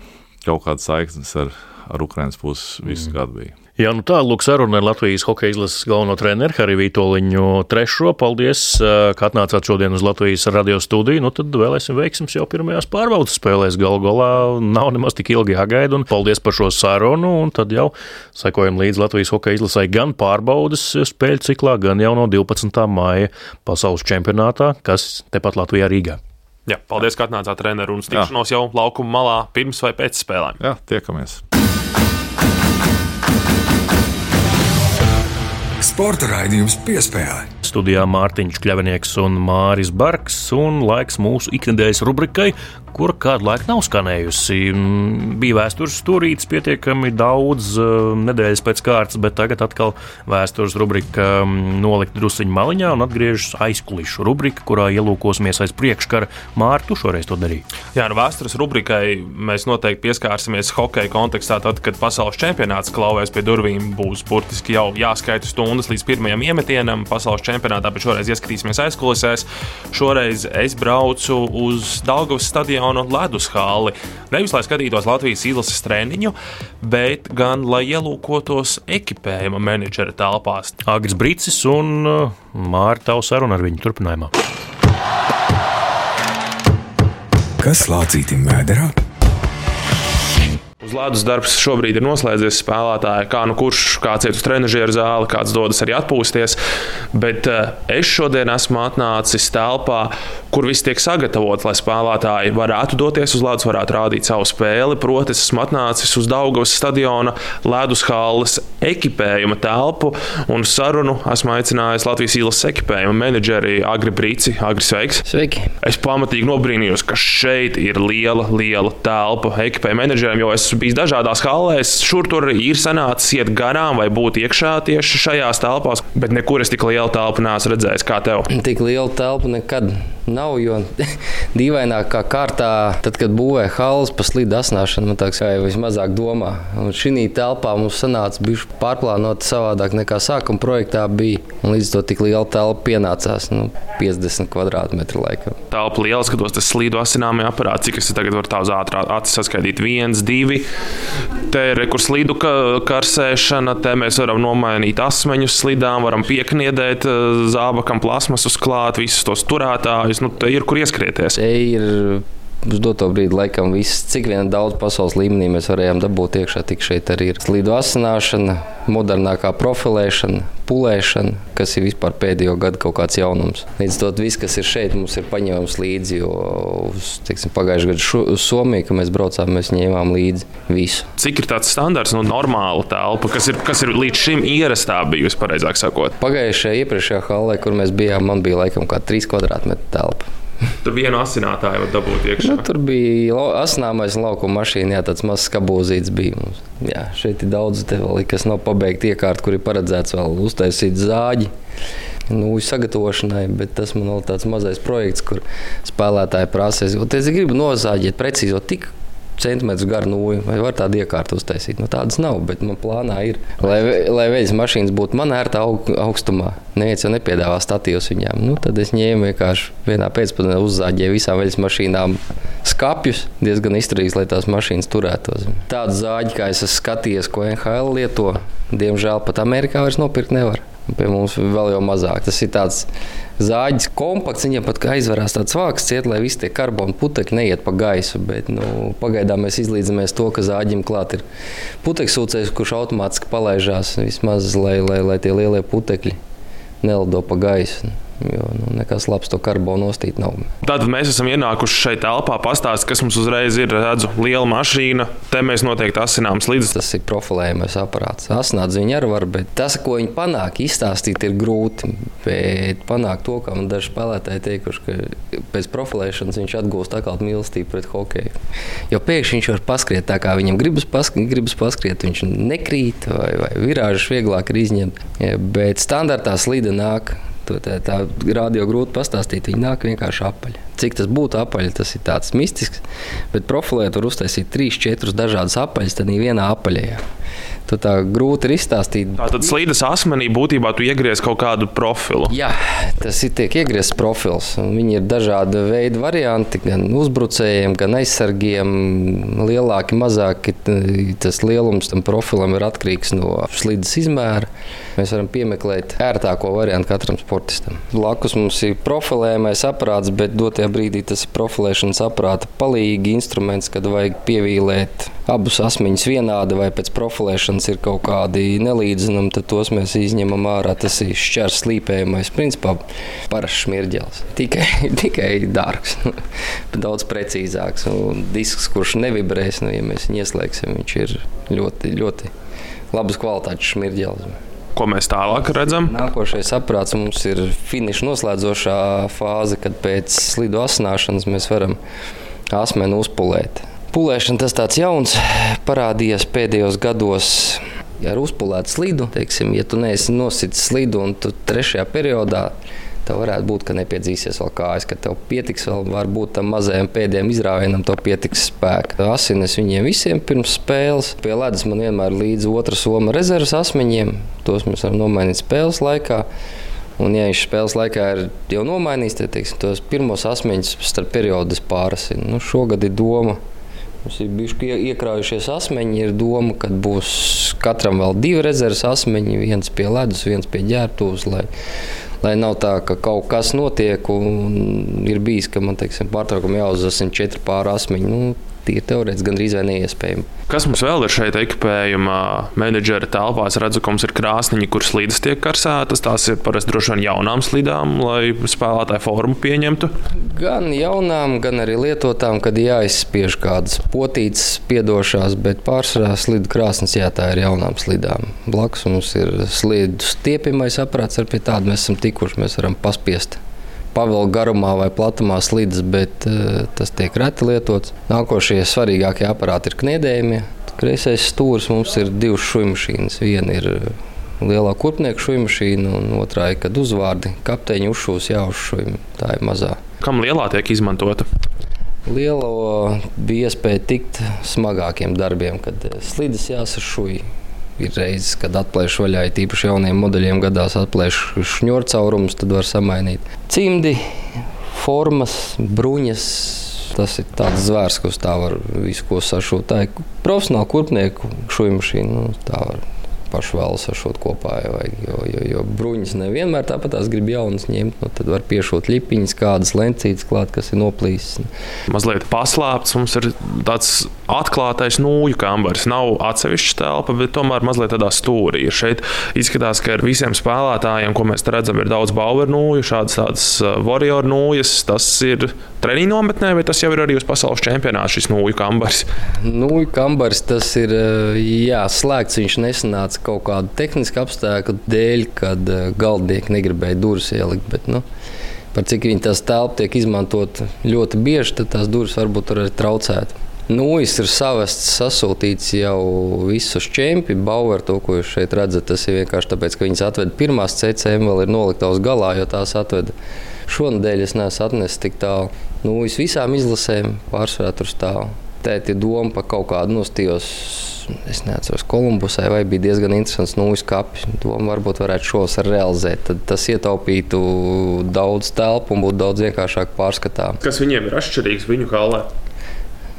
kaut kāda saiknes ar, ar Ukraiņas puses visu mm. gadu bija. Jā, nu tā, lūk, saruna ar Latvijas hokeja izlases galveno treneru Hariju Vitoļiņu trešo. Paldies, ka atnācāt šodien uz Latvijas radio studiju. Nu, tad vēlēsim veiksmus jau pirmajās pārbaudas spēlēs. Galu galā nav nemaz tik ilgi jāgaida. Un paldies par šo sarunu. Un tad jau sekojam līdz Latvijas hokeja izlasē gan pārbaudas spēļu ciklā, gan jau no 12. māja pasaules čempionātā, kas tepat Latvijā Rīgā. Jā, paldies, ka atnācāt treneru un tikšanos jau laukuma malā pirms vai pēc spēlēm. Jā, tiekamies! Sporta raidījums piespēlē. Studijā Mārtiņš Kļavinieks un Māris Barks, un laiks mūsu ikdienas rubrikai, kur kādu laiku nav skanējusi. Mm, bija vēstures stūrītis pietiekami daudz eh, nedēļas pēc kārtas, bet tagad atkal vēstures rubrika mm, nolikt drusciņu maliņā un atgriežas aizkulišu rubrika, kurā ielūkosimies aiz priekškara. Mārtu šoreiz to darīja. Jā, nu vēstures rubrikai mēs noteikti pieskārsimies hokeja kontekstā, tad, kad pasaules čempionāts klauvēs pie durvīm, būs burtiski jau jāskaita stundas līdz pirmajam iemetienam pasaules čempionātā, bet šoreiz ieskatīsimies aizkulisēs. Šoreiz es braucu uz Daugavas stadionu ledus hāli. Nevis lai skatītos Latvijas izlases treniņu, bet gan lai ielūkotos ekipējuma menedžera telpās. Agris Brīsis un uh, Mārta Tausa saruna ar viņu turpinājumā. Kas lācītim vēderā? Uz ledus darbs šobrīd ir noslēdzies. Spēlētāji, kā nu kurš, kāds iet uz trenižera zāli, kāds dodas arī atpūsties. Bet uh, es šodien esmu atnācis telpā, kur viss tiek sagatavots, lai spēlētāji varētu doties uz ledus, varētu rādīt savu spēli. Proti, es esmu atnācis uz Daugavas stadiona ledus halles ekipējuma telpu un sarunu esmu aicinājis Latvijas īlas ekipējuma menedžeri Agri Brīci. Agri, sveiks! Sveiki! Es pamatīgi nobrīnījos, ka šeit ir liela, liela telpa ekipējuma menedžeriem, jo es bijis dažādās hallēs. Šur tur ir sanācis iet garām vai būt iekšā tieši šajās telpās, bet nekur es tik lielu telpu neesmu redzējis kā tev. Tik liela telpa nekad nav, jo dīvainākā kārtā, tad, kad būvēja halles pa slidu asnāšanu, man liekas, vai vismazāk domā. Un šī telpā mums sanāca bijuši pārplānota savādāk nekā sākuma projektā bija. Un līdz to tik liela telpa pienācās nu, 50 kvadrātmetru laikam. Telpa liela, skatos, tas slīdu asināmie aparāti, cik es tagad varu tā uz ātrā acis saskaitīt. viens, divi. Te ir rekurslīdu karsēšana, te mēs varam nomainīt asmeņus slidām, varam piekniedēt zābakam plasmas uz klāt, visus tos turētājus. Nu, te ir kur ieskrieties. Te ir uz doto brīdi laikam viss, cik vien daudz pasaules līmenī mēs varējām dabūt iekšā, tik šeit arī ir slīdu asināšana, modernākā profilēšana, pulēšana, kas ir vispār pēdējo gadu kaut kāds jaunums. Līdz to viss, kas ir šeit, mums ir paņēmums līdzi, jo teiksim, pagājušajā gadā uz Somiju, kad mēs braucām, mēs ņēmām līdzi visu. Cik ir tāds standarts, no nu, normāla telpa, kas ir, kas ir līdz šim ierastā bijusi, pareizāk sakot? Pagājušajā iepriekšējā halē, kur mēs bijām, man bija laikam kā 3 kvadrātmetru telpa. Tur vienu asinātāju var dabūt iekšā. Nu, tur bija asināmais laukuma mašīna, jā, tāds mazs skabūzīts bija mums. Jā, šeit ir daudz tevi, kas nav pabeigti iekārt, kur ir paredzēts vēl uztaisīt zāģi. Nu, sagatavošanai, bet tas man ir tāds mazais projekts, kur spēlētāji prasīs, es gribu nozāģēt precīzi tik centimetrus garu nūju, vai var tādu iekārtu uztaisīt. Nu, tādas nav, bet man plānā ir, lai, lai veļas mašīnas būtu man ērtā aug, augstumā. Neviens jau nepiedāvā statīvus viņām. Nu, tad es ņēmu vienkārši vienā pēcpusdienā uzzāģēju visām veļas mašīnām skāpjus, diezgan izturīgs, lai tās mašīnas turētos. Tādu zāģi, kā es esmu skatījies, ko NHL lieto, diemžēl pat Amerikā vairs nopirkt nevar. Pie mums vēl jau mazāk. Tas ir tāds zāģis, kompakts. Viņam pat aizverās tāds vāks, ciet, lai visi tie karbona putekļi neiet pa gaisu. Bet, nu, pagaidām mēs izlīdzamies to, ka zāģim klāt ir putekļsūcējs, kurš automātiski palaižās vismaz, lai, lai, lai tie lielie putekļi nelido pa gaisu. Jo nu, nekas labs to karbonu nostīt nav. Tātad mēs esam ienākuši šeit telpā, pastāstīt, kas mums uzreiz ir. Redzu, liela mašīna, te mēs noteikti asinām slīdus. Tas ir profilējumais aparāts. Asināt ziņā arī var, bet tas, ko viņi panāk, izstāstīt ir grūti. Bet panākt to, kā man daži spēlētāji teikuši, ka pēc profilēšanas viņš atgūst atkal mīlestību pret hokeju. Jo pēkšņi viņš var paskriet tā, kā viņam gribas paskriet, gribas paskriet viņš nekrīt vai, vai virāžas vieglāk ir izņemt. Bet standartā slīda nāk To tā, tā radio grūti pastāstīt. Viņi nāk vienkārši apaļi. Cik tas būtu apaļi, tas ir tāds mistisks. Bet profilē tur uztaisīt trīs, četrus dažādus apaļus, tad vienā apaļajā. Tu tā grūti ir izstāstīt. Tā tad slīdas asmenī būtībā tu iegriez kaut kādu profilu. Jā, tas ir tiek iegriezts profils. Viņi ir dažādi veidi varianti, gan uzbrucējiem, gan aizsargiem. Lielāki, mazāki. Tas lielums tam profilam ir atkarīgs no slīdas izmēra. Mēs varam piemeklēt ērtāko variantu katram sportistam. Blakus mums ir profilējumais aparāts, bet dotajā brīdī tas ir profilēšanas aparāta palīgi instruments, kad vajag pievīlēt abus asmeņus vienādi vai pēc profilēšanas ir kaut kādi nelīdzinumi, tad tos mēs izņemam ārā. Tas ir šķērs slīpējumais, principā parasts smirģēlis. Tikai, tikai dārgs, bet daudz precīzāks. Un disks, kurš nevibrēs, nu, ja mēs viņu ieslēgsim, viņš ir ļoti, ļoti labas kvalitātes smirģēlis. Ko mēs tālāk redzam? Nākošais aprāts mums ir finiša noslēdzošā fāze, kad pēc slidu asināšanas mēs varam asmeni uzpulēt. Pulēšana tas tāds jauns parādījies pēdējos gados. Ar uzpūlētu slidu, teiksim, ja tu neesi nositis slidu un tu trešajā periodā tev varētu būt, ka nepiedzīsies vēl kājas, ka tev pietiks vēl varbūt tam mazajam pēdējiem izrāvienam, tev pietiks spēka. Asins viņiem visiem pirms spēles. Pie ledus man vienmēr ir līdzi otra soma rezerves asmeņiem. Tos mēs varam nomainīt spēles laikā. Un, ja viņš spēles laikā ir jau nomainījis, tad teiksim, tos pirmos asmeņus starp periodus pārasina. Nu, šogad ir doma Mums ir bijuši iekrājušies asmeņi. Ir doma, ka būs katram vēl divi rezerves asmeņi, viens pie ledus, viens pie ģērbtuves. Lai, lai nav tā, ka kaut kas notiek un ir bijis, ka man teiksim, pārtraukumā jāuzsver 104 pāri asmeņi. Nu, tīri teorētiski gandrīz vai neiespējami. Kas mums vēl ir šeit ekipējumā? Menedžera telpās redzu, ka mums ir krāsniņi, kur slīdes tiek karsētas. Tās ir parasti droši vien jaunām slīdām, lai spēlētāju formu pieņemtu. Gan jaunām, gan arī lietotām, kad jāizspiež kādas potītas piedošās, bet pārsvarā slīdu krāsnes jā, tā ir jaunām slīdām. Blakus mums ir slīdu stiepimais aparāts, ar pie tāda mēs esam tikuši, mēs varam paspiest pavilku garumā vai platumā slīdas, bet uh, tas tiek reti lietots. Nākošie svarīgākie aparāti ir kniedējumi. Kreisais stūris mums ir divas šūnu mašīnas. Viena ir eh, lielā kurpnieka šūnu mašīna, un otrā ir, kad uzvārdi kapteiņa uzšūs jāuzšūj. Tā ir mazā. Kam lielā tiek izmantota? Lielo bija iespēja tikt smagākiem darbiem, kad eh, slīdas jāsašūj Ir reizes, kad atplēš vaļā, tīpaši jauniem modeļiem gadās atplēš šņūru caurumus, tad var samainīt. Cimdi, formas, bruņas. Tas ir tāds zvērs, kas tā var visu ko sašūt. Tā ir profesionāla kurpnieku šūnu mašīna. Nu, tā var pašu vēl sašūt kopā. Jo, jo, jo, jo bruņas nevienmēr tāpat tās grib jaunas ņemt. Nu, tad var piešūt lipiņas, kādas lencītes klāt, kas ir noplīsis. Mazliet paslēpts, mums ir tāds atklātais nūju kambars. Nav atsevišķa telpa, bet tomēr mazliet tādā stūrī. Šeit izskatās, ka ar visiem spēlētājiem, ko mēs redzam, ir daudz bauer nūju, šādas tādas uh, warrior nūjas. Tas ir treniņu nometnē, vai tas jau ir arī uz pasaules čempionāta šis nūju kambars? Nūju kambars tas ir uh, jā, slēgts. Viņš nesanāca kaut kādu tehnisku apstākļu dēļ, kad uh, galdnieki negribēja durvis ielikt. Bet, nu, par cik viņi tās telpas tiek izmantot ļoti bieži, tad tās durvis varbūt arī traucētu. Nūjas ir savestas, sasūtīts jau visus čempionu. Bauer, to, ko jūs šeit redzat, tas ir vienkārši tāpēc, ka viņas atveda pirmās CCM, vēl ir noliktavas galā, jo tās atveda. Šonadēļ es neesmu atnesis tik tālu. Nūjas visām izlasēm pārsvarā tur stāv. Tēti doma par kaut kādu nostījos. Es neatceros, Kolumbusai vai bija diezgan interesants nūjas kapis. Doma varbūt varētu šos realizēt. Tad tas ietaupītu daudz telpu un būtu daudz vienkāršāk pārskatām. Kas viņiem ir atšķirīgs viņu kalē?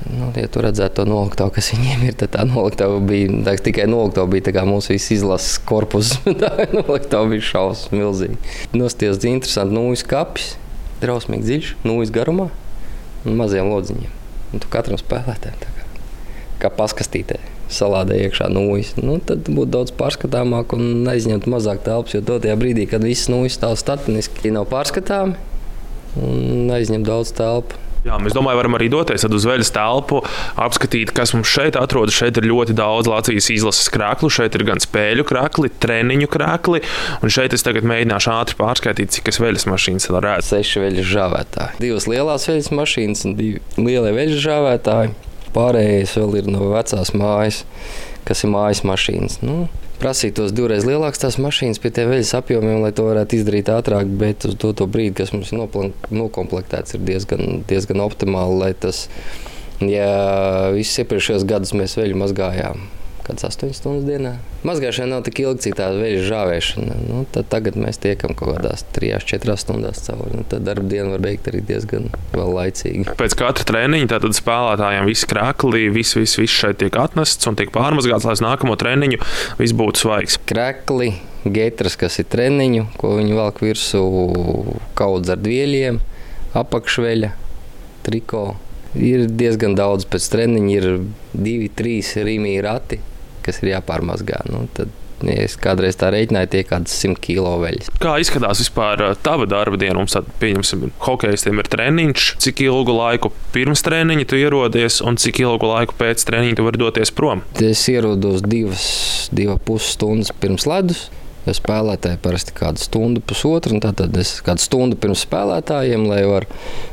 Nu, ja tu redzētu to noliktavu, kas viņiem ir, tad tā noliktava bija tā, tikai noliktava bija tā kā mūsu visas izlases korpus. tā noliktava bija šausmas milzīgi. Nosties interesanti nūjas kapis, drausmīgi dziļš, nūjas garumā un maziem lodziņiem. Un tu katram spēlētājam tā kā, kā paskastītē. Salādē iekšā nūjas. Nu, tad būtu daudz pārskatāmāk un aizņemt mazāk telpas. Jo tajā brīdī, kad viss nūjas stāv statiniski, nav pārskatāmi un aizņem daudz telpu. Jā, mēs domājam, varam arī doties uz veļas telpu, apskatīt, kas mums šeit atrodas. Šeit ir ļoti daudz Latvijas izlases krāklu. Šeit ir gan spēļu krākli, treniņu krākli. Un šeit es tagad mēģināšu ātri pārskaitīt, cik es veļas mašīnas vēl redzu. Seši veļas žāvētāji. Divas lielās veļas mašīnas un divi lielie veļas žāvētāji. Pārējais vēl ir no vecās mājas, kas ir mājas mašīnas. Nu, prasītos divreiz lielākas tās mašīnas pie tiem veļas apjomiem, lai to varētu izdarīt ātrāk, bet uz to, to brīdi, kas mums ir nokomplektēts, ir diezgan, diezgan optimāli, tas, ja visus iepriekšējos gadus mēs veļu mazgājām kāds 8 stundas dienā. Mazgāšana nav tik ilga, cik tā veļa žāvēšana. Nu, tagad mēs tiekam kaut kādās 3-4 stundās cauri. Nu, tad darba diena var beigt arī diezgan laicīgi. Pēc katra treniņa tātad spēlētājiem viss krāklī, viss, viss, viss šeit tiek atnests un tiek pārmazgāts, lai nākamo treniņu viss būtu svaigs. Krakli, getras, kas ir treniņu, ko viņi velk virsū kaudz ar dvieļiem, apakšveļa, triko. Ir diezgan daudz pēc treniņa, ir divi, trīs rīmī rati kas ir jāpārmazgā. Nu, tad, Ja es kādreiz tā rēķināju, tie ir kāds 100 kilo veļas. Kā izskatās vispār tava darba diena? Mums tāda, pieņemsim, hokeistiem ir treniņš. Cik ilgu laiku pirms treniņa tu ierodies un cik ilgu laiku pēc treniņa tu vari doties prom? Es ierodos divas, divas pusstundas pirms ledus. Ja spēlētāji parasti kādu stundu, pusotru, un tad es kādu stundu pirms spēlētājiem, lai var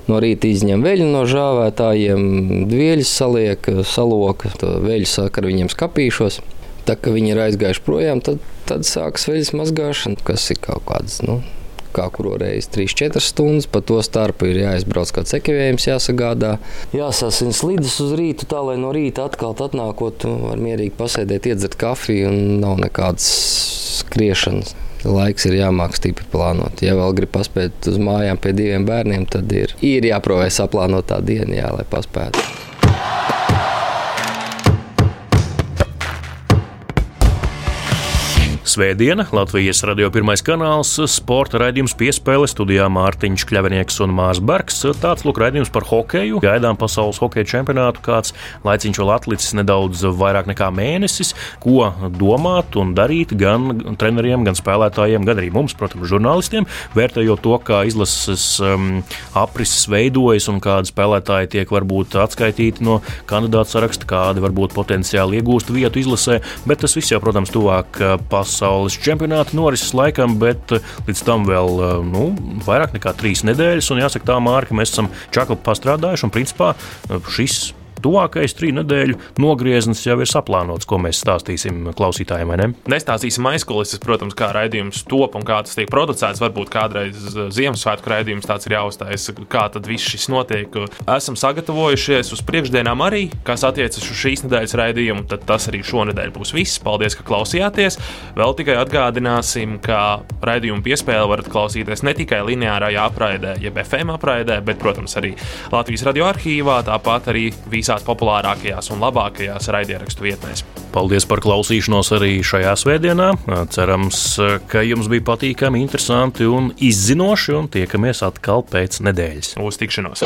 no rīta izņemt veļu no žāvētājiem, dvieļus saliek, saloka, veļu saka ar viņiem skapīšos. Tā kā viņi ir aizgājuši projām, tad, tad sākas veļas mazgāšana, kas ir kaut kāds. Nu, kā kuru reizi 3-4 stundas. Pa to starpu ir jāizbrauc kāds ekvivējums, jāsagādā. Jāsasina slīdes uz rītu, tā lai no rīta atkal atnākot, var mierīgi pasēdēt, iedzert kafiju un nav nekādas skriešanas. Laiks ir jāmāk stipri plānot. Ja vēl grib paspēt uz mājām pie diviem bērniem, tad ir, ir jāprovē saplānotā diena, jā, lai paspētu. Svētdiena, Latvijas radio pirmais kanāls, sporta raidījums piespēle studijā Mārtiņš Kļavinieks un Mārs Bergs. Tāds lūk raidījums par hokeju. Gaidām pasaules hokeja čempionātu, kāds laiciņš vēl atlicis nedaudz vairāk nekā mēnesis. Ko domāt un darīt gan treneriem, gan spēlētājiem, gan arī mums, protams, žurnālistiem, vērtējot to, kā izlases um, aprises veidojas un kādi spēlētāji tiek varbūt atskaitīti no kandidātu saraksta, kādi varbūt potenciāli iegūst vietu izlasē, bet tas viss jau, protams, tuvāk uh, pasaules pasaules čempionāta norises laikam, bet eh, līdz tam vēl eh, nu, vairāk nekā trīs nedēļas. Un jāsaka, tā mārka mēs esam čakli pastrādājuši. Un principā eh, šis tuvākais trīs nedēļu nogrieznis jau ir saplānots, ko mēs stāstīsim klausītājiem. Ne? Nestāstīsim aizkulises, protams, kā raidījums top un kā tas tiek producēts. Varbūt kādreiz Ziemassvētku raidījums tāds ir jāuzstājas, kā tad viss šis notiek. Esam sagatavojušies uz priekšdienām arī, kas attiecas uz šīs nedēļas raidījumu, tad tas arī šonadēļ būs viss. Paldies, ka klausījāties. Vēl tikai atgādināsim, ka raidījumu piespēli varat klausīties ne tikai lineārajā apraidē, jeb FM apraidē, bet, protams, arī Latvijas radio arhīvā, tāpat arī visā visās populārākajās un labākajās raidierakstu vietnēs. Paldies par klausīšanos arī šajā svētdienā. Cerams, ka jums bija patīkami, interesanti un izzinoši, un tiekamies atkal pēc nedēļas. Uz tikšanos!